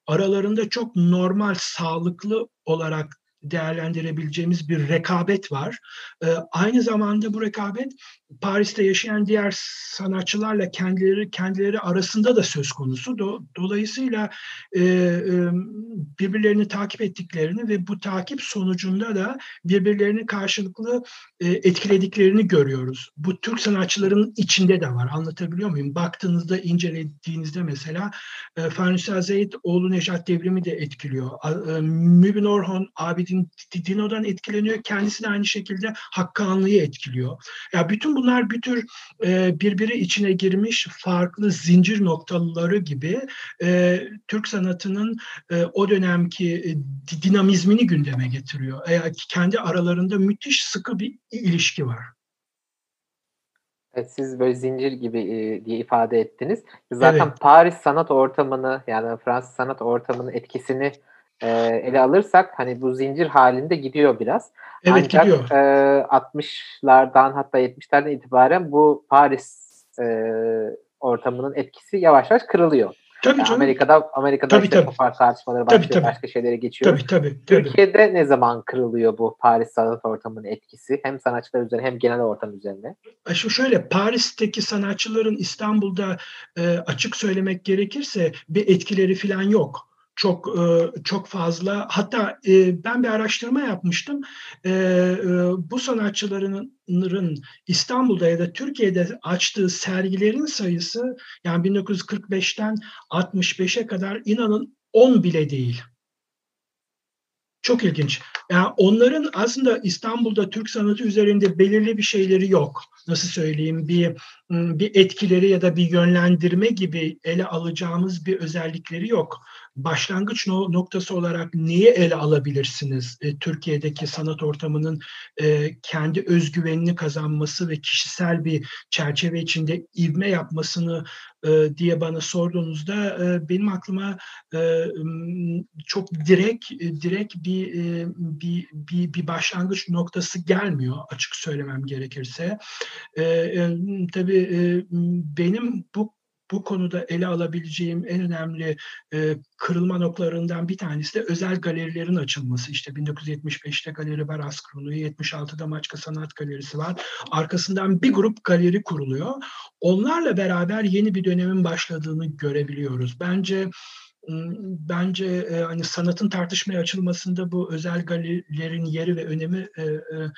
Aralarında çok normal, sağlıklı olarak değerlendirebileceğimiz bir rekabet var. E, aynı zamanda bu rekabet Paris'te yaşayan diğer sanatçılarla kendileri kendileri arasında da söz konusu. Do, dolayısıyla e, e, birbirlerini takip ettiklerini ve bu takip sonucunda da birbirlerini karşılıklı e, etkilediklerini görüyoruz. Bu Türk sanatçıların içinde de var. Anlatabiliyor muyum? Baktığınızda, incelediğinizde mesela e, Farnisa Zeyd oğlu Nejat Devrimi de etkiliyor. E, Mübin Orhon Abidin Dino'dan etkileniyor. Kendisi de aynı şekilde Hakkani'yi etkiliyor. Ya bütün bunlar bir tür e, birbiri içine girmiş farklı zincir noktaları gibi e, Türk sanatının e, o dönemki e, dinamizmini gündeme getiriyor. E, kendi aralarında müthiş sıkı bir ilişki var. Evet, siz böyle zincir gibi e, diye ifade ettiniz. Zaten evet. Paris sanat ortamını yani Fransız sanat ortamının etkisini e, ele alırsak hani bu zincir halinde gidiyor biraz. Evet Ancak, gidiyor. E, 60'lardan hatta 70'lerden itibaren bu Paris e, ortamının etkisi yavaş yavaş kırılıyor. Tabii yani canım. Amerika'da Amerika'da Tabii, işte tabii. kopar tartışmaları başlıyor, Tabii, tabii. başka şeylere geçiyor. Tabii tabii. tabii. Türkiye'de ne zaman kırılıyor bu Paris sanat ortamının etkisi? Hem sanatçılar üzerine hem genel ortam üzerine. E, Şu şöyle Paris'teki sanatçıların İstanbul'da e, açık söylemek gerekirse bir etkileri falan yok çok e, çok fazla hatta e, ben bir araştırma yapmıştım e, bu sanatçıların İstanbul'da ya da Türkiye'de açtığı sergilerin sayısı yani 1945'ten 65'e kadar inanın 10 bile değil. Çok ilginç. Yani onların aslında İstanbul'da Türk sanatı üzerinde belirli bir şeyleri yok. Nasıl söyleyeyim? Bir bir etkileri ya da bir yönlendirme gibi ele alacağımız bir özellikleri yok başlangıç noktası olarak neyi ele alabilirsiniz? E, Türkiye'deki sanat ortamının e, kendi özgüvenini kazanması ve kişisel bir çerçeve içinde ivme yapmasını e, diye bana sorduğunuzda benim aklıma çok direkt direkt bir, bir bir bir başlangıç noktası gelmiyor açık söylemem gerekirse. E, e, tabii e, benim bu bu konuda ele alabileceğim en önemli e, kırılma noktalarından bir tanesi de özel galerilerin açılması. İşte 1975'te Galeri Baras kuruluyor, 76'da Maçka Sanat Galerisi var. Arkasından bir grup galeri kuruluyor. Onlarla beraber yeni bir dönemin başladığını görebiliyoruz. Bence bence e, hani sanatın tartışmaya açılmasında bu özel galerilerin yeri ve önemi e, e,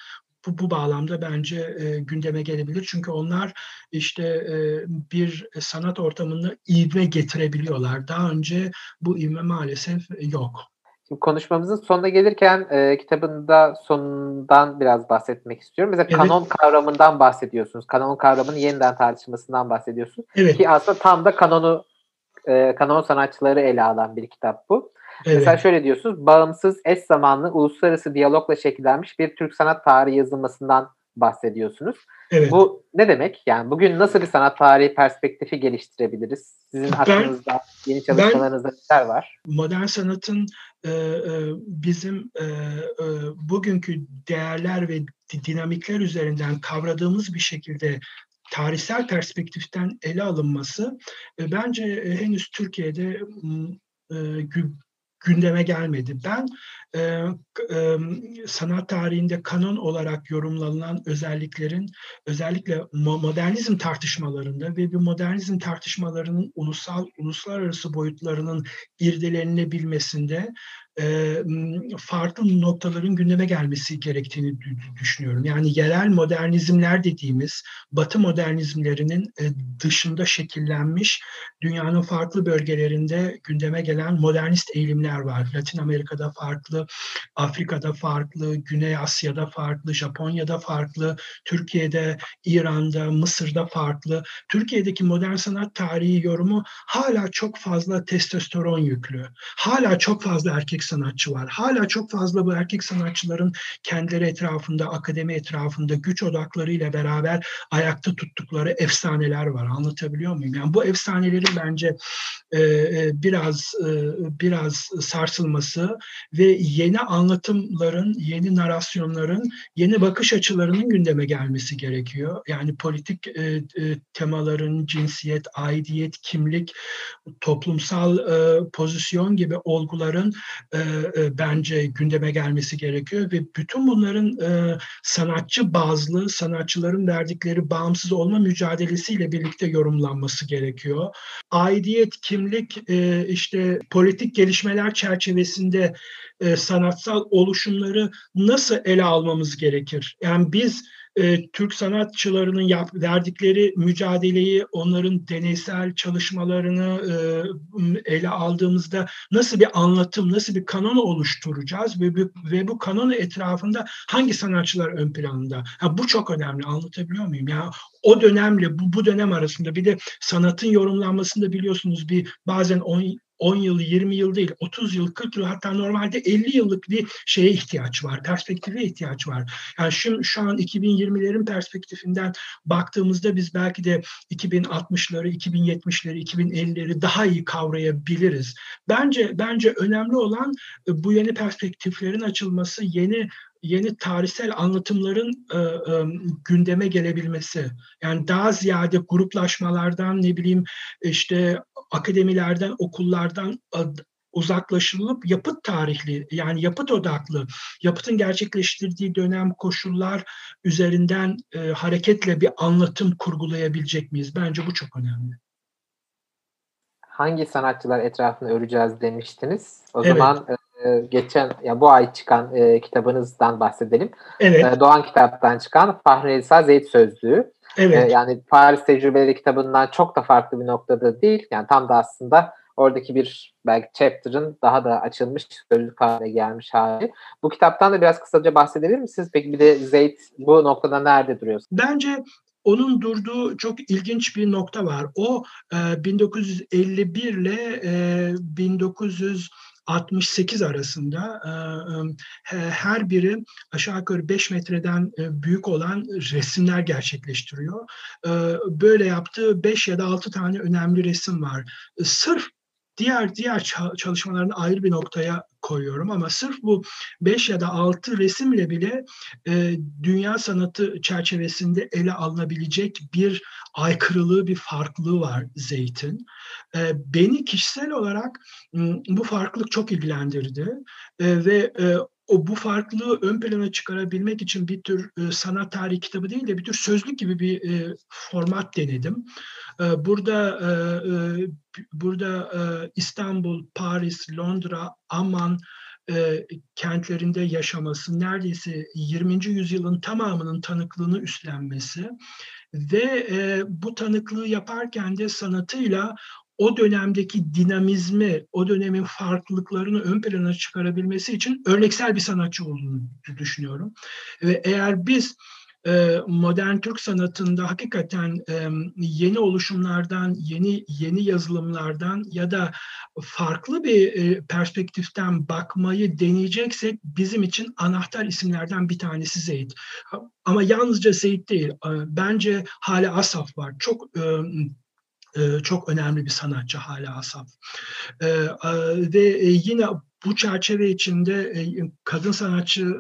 bu, bu bağlamda bence e, gündeme gelebilir. Çünkü onlar işte e, bir sanat ortamını ivme getirebiliyorlar. Daha önce bu ivme maalesef yok. Şimdi konuşmamızın sonuna gelirken e, kitabında sonundan biraz bahsetmek istiyorum. Mesela evet. kanon kavramından bahsediyorsunuz. Kanon kavramının yeniden tartışmasından bahsediyorsunuz. Evet. Ki aslında tam da kanonu e, kanon sanatçıları ele alan bir kitap bu. Evet. Mesela şöyle diyorsunuz, bağımsız, eş zamanlı, uluslararası diyalogla şekillenmiş bir Türk sanat tarihi yazılmasından bahsediyorsunuz. Evet. Bu ne demek? Yani bugün nasıl bir sanat tarihi perspektifi geliştirebiliriz? Sizin aklınızda, yeni çalışmalarınızda neler var? Modern sanatın e, e, bizim e, e, bugünkü değerler ve dinamikler üzerinden kavradığımız bir şekilde tarihsel perspektiften ele alınması e, bence e, henüz Türkiye'de e, gündeme gelmedi. Ben e, e, sanat tarihinde kanon olarak yorumlanan özelliklerin özellikle modernizm tartışmalarında ve bu modernizm tartışmalarının ulusal uluslararası boyutlarının irdelenebilmesinde e, farklı noktaların gündeme gelmesi gerektiğini düşünüyorum. Yani yerel modernizmler dediğimiz Batı modernizmlerinin e, dışında şekillenmiş dünyanın farklı bölgelerinde gündeme gelen modernist eğilimler var. Latin Amerika'da farklı, Afrika'da farklı, Güney Asya'da farklı, Japonya'da farklı, Türkiye'de, İran'da, Mısır'da farklı. Türkiye'deki modern sanat tarihi yorumu hala çok fazla testosteron yüklü. Hala çok fazla erkek sanatçı var. Hala çok fazla bu erkek sanatçıların kendileri etrafında, akademi etrafında güç odaklarıyla beraber ayakta tuttukları efsaneler var. Anlatabiliyor muyum? Yani bu efsanelerin bence e, e, biraz e, biraz sarsılması ve yeni anlatımların, yeni narasyonların, yeni bakış açılarının gündeme gelmesi gerekiyor. Yani politik e, e, temaların cinsiyet, aidiyet, kimlik, toplumsal e, pozisyon gibi olguların e, bence gündeme gelmesi gerekiyor ve bütün bunların e, sanatçı bazlı, sanatçıların verdikleri bağımsız olma mücadelesiyle birlikte yorumlanması gerekiyor. Aidiyet, kimlik, e, işte politik gelişmeler çerçevesinde e, sanatsal oluşumları nasıl ele almamız gerekir? Yani biz e, Türk sanatçılarının yap, verdikleri mücadeleyi, onların deneysel çalışmalarını e, ele aldığımızda nasıl bir anlatım, nasıl bir kanon oluşturacağız ve, ve bu kanon etrafında hangi sanatçılar ön planda? Ha, bu çok önemli. Anlatabiliyor muyum? Ya o dönemle bu, bu dönem arasında bir de sanatın yorumlanmasında biliyorsunuz bir bazen 10 10 yıl, 20 yıl değil, 30 yıl, 40 yıl hatta normalde 50 yıllık bir şeye ihtiyaç var, perspektife ihtiyaç var. Yani şu, şu an 2020'lerin perspektifinden baktığımızda biz belki de 2060'ları, 2070'leri, 2050'leri daha iyi kavrayabiliriz. Bence bence önemli olan e, bu yeni perspektiflerin açılması, yeni yeni tarihsel anlatımların e, e, gündeme gelebilmesi. Yani daha ziyade gruplaşmalardan ne bileyim işte akademilerden, okullardan uzaklaşılıp yapıt tarihli yani yapıt odaklı, yapıtın gerçekleştirdiği dönem koşullar üzerinden e, hareketle bir anlatım kurgulayabilecek miyiz? Bence bu çok önemli. Hangi sanatçılar etrafını öreceğiz demiştiniz. O evet. zaman e, geçen ya bu ay çıkan e, kitabınızdan bahsedelim. Evet. E, Doğan kitaptan çıkan Fahri Elsa Zeyt Sözlüğü. Evet. E, yani Paris Tecrübeleri kitabından çok da farklı bir noktada değil. Yani tam da aslında oradaki bir belki chapter'ın daha da açılmış sözlük haline gelmiş hali. Bu kitaptan da biraz kısaca bahsedebilir misiniz? Peki bir de Zeyt bu noktada nerede duruyor? Bence onun durduğu çok ilginç bir nokta var. O e, 1951 ile e, 1900 68 arasında e, e, her biri aşağı yukarı 5 metreden e, büyük olan resimler gerçekleştiriyor. Böyle yaptığı 5 ya da 6 tane önemli resim var. Sırf diğer diğer çalışmalarını ayrı bir noktaya koyuyorum ama sırf bu 5 ya da 6 resimle bile e, dünya sanatı çerçevesinde ele alınabilecek bir aykırılığı, bir farklılığı var Zeyt'in. E, beni kişisel olarak bu farklılık çok ilgilendirdi e, ve e, o bu farklılığı ön plana çıkarabilmek için bir tür e, sanat tarihi kitabı değil de bir tür sözlük gibi bir e, format denedim. E, burada e, e, burada e, İstanbul, Paris, Londra, Amman e, kentlerinde yaşaması, neredeyse 20. yüzyılın tamamının tanıklığını üstlenmesi ve e, bu tanıklığı yaparken de sanatıyla o dönemdeki dinamizmi, o dönemin farklılıklarını ön plana çıkarabilmesi için örneksel bir sanatçı olduğunu düşünüyorum. Ve eğer biz e, modern Türk sanatında hakikaten e, yeni oluşumlardan, yeni yeni yazılımlardan ya da farklı bir e, perspektiften bakmayı deneyeceksek bizim için anahtar isimlerden bir tanesi Zeyd. Ama yalnızca Zeyd değil. Bence hala Asaf var. Çok çok önemli bir sanatçı hala Asaf. Ve yine bu çerçeve içinde kadın sanatçı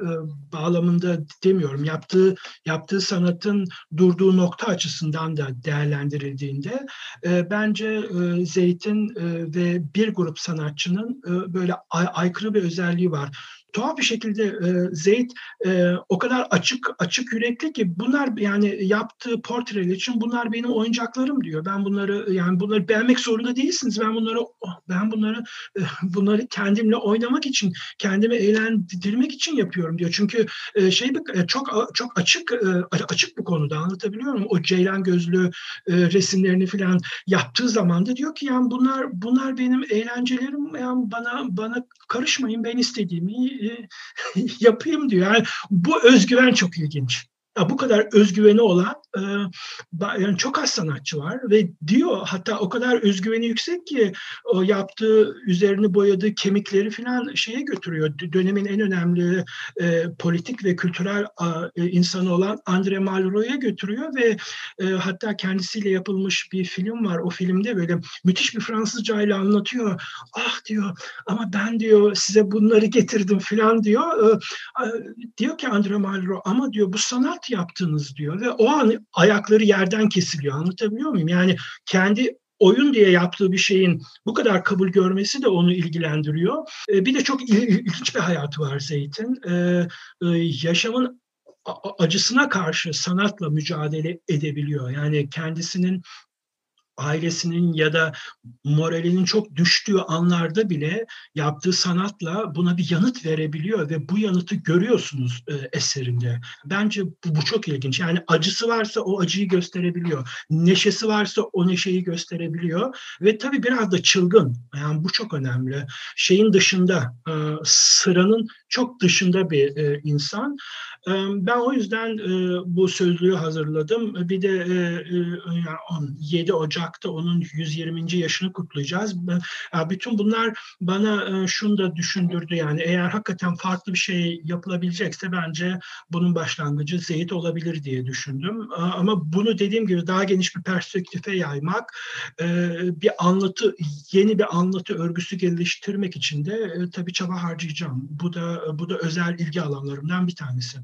bağlamında demiyorum yaptığı yaptığı sanatın durduğu nokta açısından da değerlendirildiğinde bence Zeyt'in ve bir grup sanatçının böyle aykırı bir özelliği var tuhaf bir şekilde e, Zeyt e, o kadar açık açık yürekli ki bunlar yani yaptığı portreler için bunlar benim oyuncaklarım diyor. Ben bunları yani bunları beğenmek zorunda değilsiniz. Ben bunları ben bunları e, bunları kendimle oynamak için, kendimi eğlendirmek için yapıyorum diyor. Çünkü e, şey e, çok çok açık e, açık bu konuda anlatabiliyor muyum? O ceylan gözlü e, resimlerini falan yaptığı zaman da diyor ki yani bunlar bunlar benim eğlencelerim yani bana bana karışmayın ben istediğimi yapayım diyor. Yani bu özgüven çok ilginç bu kadar özgüveni olan e, yani çok az sanatçı var ve diyor hatta o kadar özgüveni yüksek ki o yaptığı üzerini boyadığı kemikleri falan şeye götürüyor. Dönemin en önemli e, politik ve kültürel e, insanı olan Andre Malraux'a götürüyor ve e, hatta kendisiyle yapılmış bir film var. O filmde böyle müthiş bir Fransızca ile anlatıyor. Ah diyor ama ben diyor size bunları getirdim falan diyor. E, diyor ki Andre Malraux ama diyor bu sanat yaptınız diyor ve o an ayakları yerden kesiliyor. Anlatabiliyor muyum? Yani kendi oyun diye yaptığı bir şeyin bu kadar kabul görmesi de onu ilgilendiriyor. E, bir de çok ilginç bir hayatı var Zeyt'in. E, e, yaşamın acısına karşı sanatla mücadele edebiliyor. Yani kendisinin ailesinin ya da moralinin çok düştüğü anlarda bile yaptığı sanatla buna bir yanıt verebiliyor ve bu yanıtı görüyorsunuz e, eserinde. Bence bu, bu çok ilginç. Yani acısı varsa o acıyı gösterebiliyor. Neşesi varsa o neşeyi gösterebiliyor ve tabii biraz da çılgın. Yani bu çok önemli. Şeyin dışında, e, sıranın çok dışında bir e, insan. E, ben o yüzden e, bu sözlüğü hazırladım. Bir de e, e, 7 Ocak Ocak'ta onun 120. yaşını kutlayacağız. Bütün bunlar bana e, şunu da düşündürdü yani eğer hakikaten farklı bir şey yapılabilecekse bence bunun başlangıcı Zeyt olabilir diye düşündüm. Ama bunu dediğim gibi daha geniş bir perspektife yaymak, e, bir anlatı, yeni bir anlatı örgüsü geliştirmek için de e, tabii çaba harcayacağım. Bu da bu da özel ilgi alanlarımdan bir tanesi.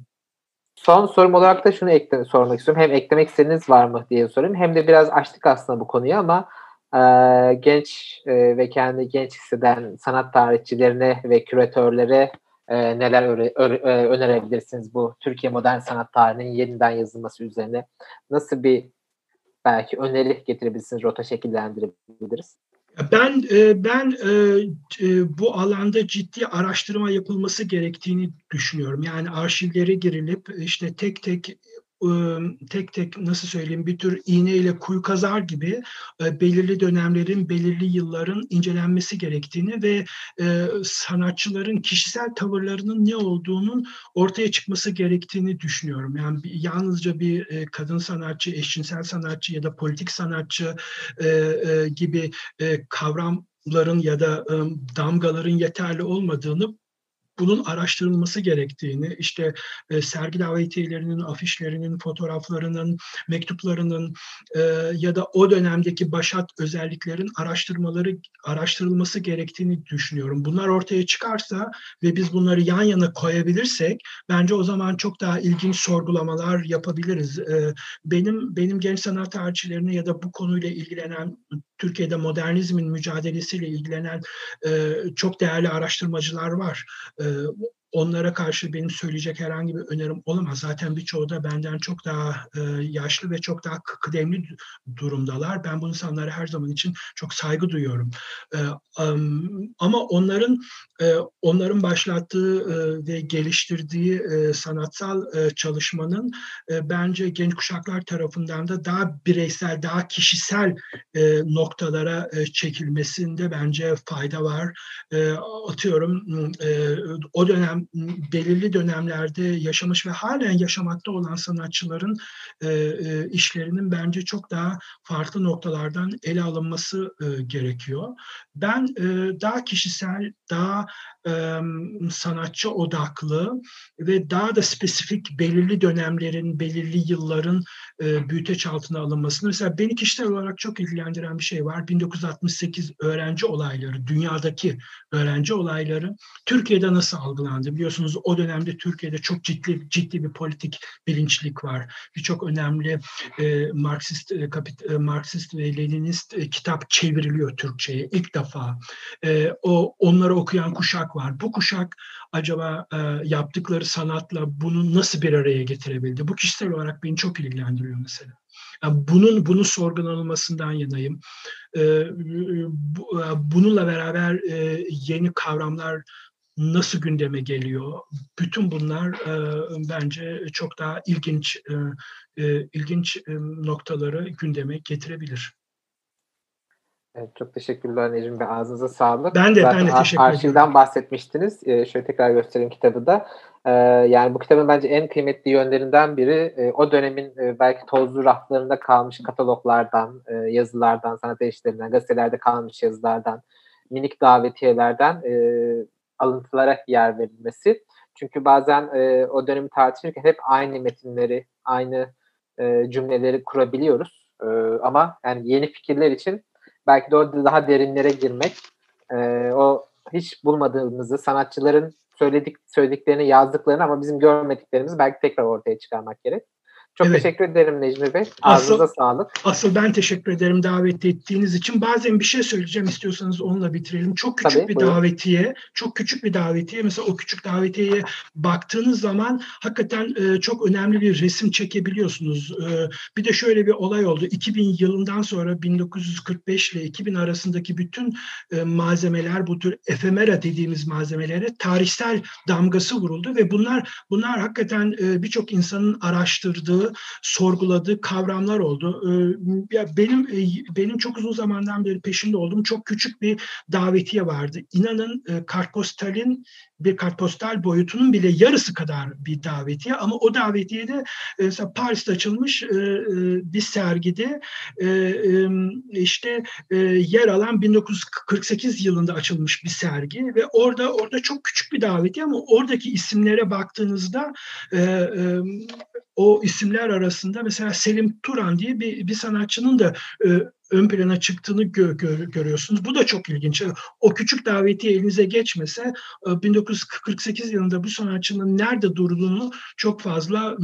Son sorum olarak da şunu ekle, sormak istiyorum. Hem eklemek istediğiniz var mı diye sorayım. Hem de biraz açtık aslında bu konuyu ama e, genç e, ve kendi genç hisseden sanat tarihçilerine ve küratörlere e, neler öre, ö, e, önerebilirsiniz bu Türkiye modern sanat tarihinin yeniden yazılması üzerine? Nasıl bir belki öneri getirebilirsiniz, rota şekillendirebiliriz? Ben e, ben e, e, bu alanda ciddi araştırma yapılması gerektiğini düşünüyorum. Yani arşivlere girilip işte tek tek tek tek nasıl söyleyeyim bir tür iğne ile kuyu kazar gibi belirli dönemlerin, belirli yılların incelenmesi gerektiğini ve sanatçıların kişisel tavırlarının ne olduğunun ortaya çıkması gerektiğini düşünüyorum. Yani yalnızca bir kadın sanatçı, eşcinsel sanatçı ya da politik sanatçı gibi kavramların ya da damgaların yeterli olmadığını bunun araştırılması gerektiğini, işte e, sergi davetiyelerinin, afişlerinin, fotoğraflarının, mektuplarının e, ya da o dönemdeki başat özelliklerin araştırmaları araştırılması gerektiğini düşünüyorum. Bunlar ortaya çıkarsa ve biz bunları yan yana koyabilirsek bence o zaman çok daha ilginç sorgulamalar yapabiliriz. E, benim benim genç sanat tarihçilerine ya da bu konuyla ilgilenen Türkiye'de modernizmin mücadelesiyle ilgilenen e, çok değerli araştırmacılar var. E, onlara karşı benim söyleyecek herhangi bir önerim olamaz. Zaten birçoğu da benden çok daha e, yaşlı ve çok daha kıdemli durumdalar. Ben bu insanlara her zaman için çok saygı duyuyorum. E, um, ama onların e, onların başlattığı e, ve geliştirdiği e, sanatsal e, çalışmanın e, bence genç kuşaklar tarafından da daha bireysel, daha kişisel e, noktalara e, çekilmesinde bence fayda var. E, atıyorum e, o dönem belirli dönemlerde yaşamış ve halen yaşamakta olan sanatçıların e, e, işlerinin bence çok daha farklı noktalardan ele alınması e, gerekiyor. Ben e, daha kişisel, daha e, sanatçı odaklı ve daha da spesifik belirli dönemlerin, belirli yılların e, büyüteç altına alınmasını. Mesela beni kişisel olarak çok ilgilendiren bir şey var. 1968 öğrenci olayları, dünyadaki öğrenci olayları Türkiye'de nasıl algılandı? Vardı. Biliyorsunuz o dönemde Türkiye'de çok ciddi ciddi bir politik bilinçlik var. Birçok önemli e, Marksist, e, kapit, e, Marksist ve Leninist e, kitap çevriliyor Türkçe'ye ilk defa. E, o onları okuyan kuşak var. Bu kuşak acaba e, yaptıkları sanatla bunu nasıl bir araya getirebildi? Bu kişisel olarak beni çok ilgilendiriyor mesela. Yani bunun bunun sorgulanılmasından yanayım. E, bu, e, bununla beraber e, yeni kavramlar nasıl gündeme geliyor? Bütün bunlar e, bence çok daha ilginç e, e, ilginç e, noktaları gündeme getirebilir. Evet, çok teşekkürler Necmi Bey. Ağzınıza sağlık. Ben de, Zaten ben de teşekkür Arşivden ediyorum. bahsetmiştiniz. Ee, şöyle tekrar göstereyim kitabı da. Ee, yani bu kitabın bence en kıymetli yönlerinden biri e, o dönemin e, belki tozlu raflarında kalmış kataloglardan, e, yazılardan, sanat erişlerinden, gazetelerde kalmış yazılardan, minik davetiyelerden e, alıntılara yer verilmesi. Çünkü bazen e, o dönemi tartışırken hep aynı metinleri, aynı e, cümleleri kurabiliyoruz. E, ama yani yeni fikirler için belki de orada daha derinlere girmek, e, o hiç bulmadığımızı, sanatçıların söyledik söylediklerini, yazdıklarını ama bizim görmediklerimizi belki tekrar ortaya çıkarmak gerek. Çok Evet. teşekkür ederim Necmi Bey. Asıl- Ağzınıza sağlık. Asıl ben teşekkür ederim davet ettiğiniz için. Bazen bir şey söyleyeceğim istiyorsanız onunla bitirelim. Çok küçük Tabii, bir buyurun. davetiye, çok küçük bir davetiye. Mesela o küçük davetiyeye baktığınız zaman hakikaten e, çok önemli bir resim çekebiliyorsunuz. E, bir de şöyle bir olay oldu. 2000 yılından sonra 1945 ile 2000 arasındaki bütün e, malzemeler, bu tür efemera dediğimiz malzemelere tarihsel damgası vuruldu ve bunlar bunlar hakikaten e, birçok insanın araştırdığı, sorguladığı kavramlar oldu. Ee, ya benim e, benim çok uzun zamandan beri peşinde olduğum çok küçük bir davetiye vardı. İnanın e, kartpostalin bir kartpostal boyutunun bile yarısı kadar bir davetiye. Ama o davetiyede e, mesela Paris'te açılmış e, e, bir sergide işte yer alan 1948 yılında açılmış bir sergi. Ve orada orada çok küçük bir davetiye ama oradaki isimlere baktığınızda o isimler arasında mesela Selim Turan diye bir, bir sanatçının da ön plana çıktığını gö- gö- görüyorsunuz. Bu da çok ilginç. O küçük davetiye elinize geçmese e, 1948 yılında bu sanatçının nerede durduğunu çok fazla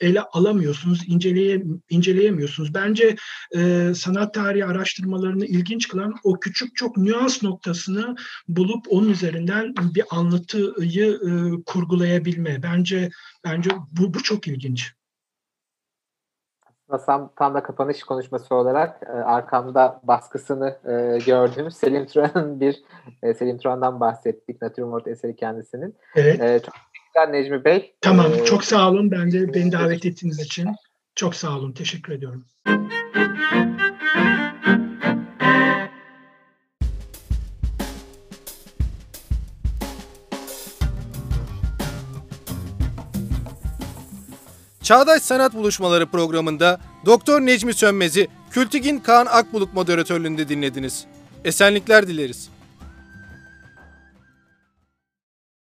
ele alamıyorsunuz, inceleye, inceleyemiyorsunuz. Bence e, sanat tarihi araştırmalarını ilginç kılan o küçük çok nüans noktasını bulup onun üzerinden bir anlatıyı e, kurgulayabilme. Bence bence bu, bu çok ilginç. Tam, tam da kapanış konuşması olarak e, arkamda baskısını e, gördüğümüz Selim Turan'ın bir e, Selim Turan'dan bahsettik. Natürmort eseri kendisinin. Evet. E, çok teşekkürler Necmi Bey. Tamam. E, Çok sağ olun. Ben de beni davet ettiğiniz için. Çok sağ olun. Teşekkür ediyorum. Çağdaş Sanat Buluşmaları programında Doktor Necmi Sönmez'i Kültigin Kaan Akbulut moderatörlüğünde dinlediniz. Esenlikler dileriz.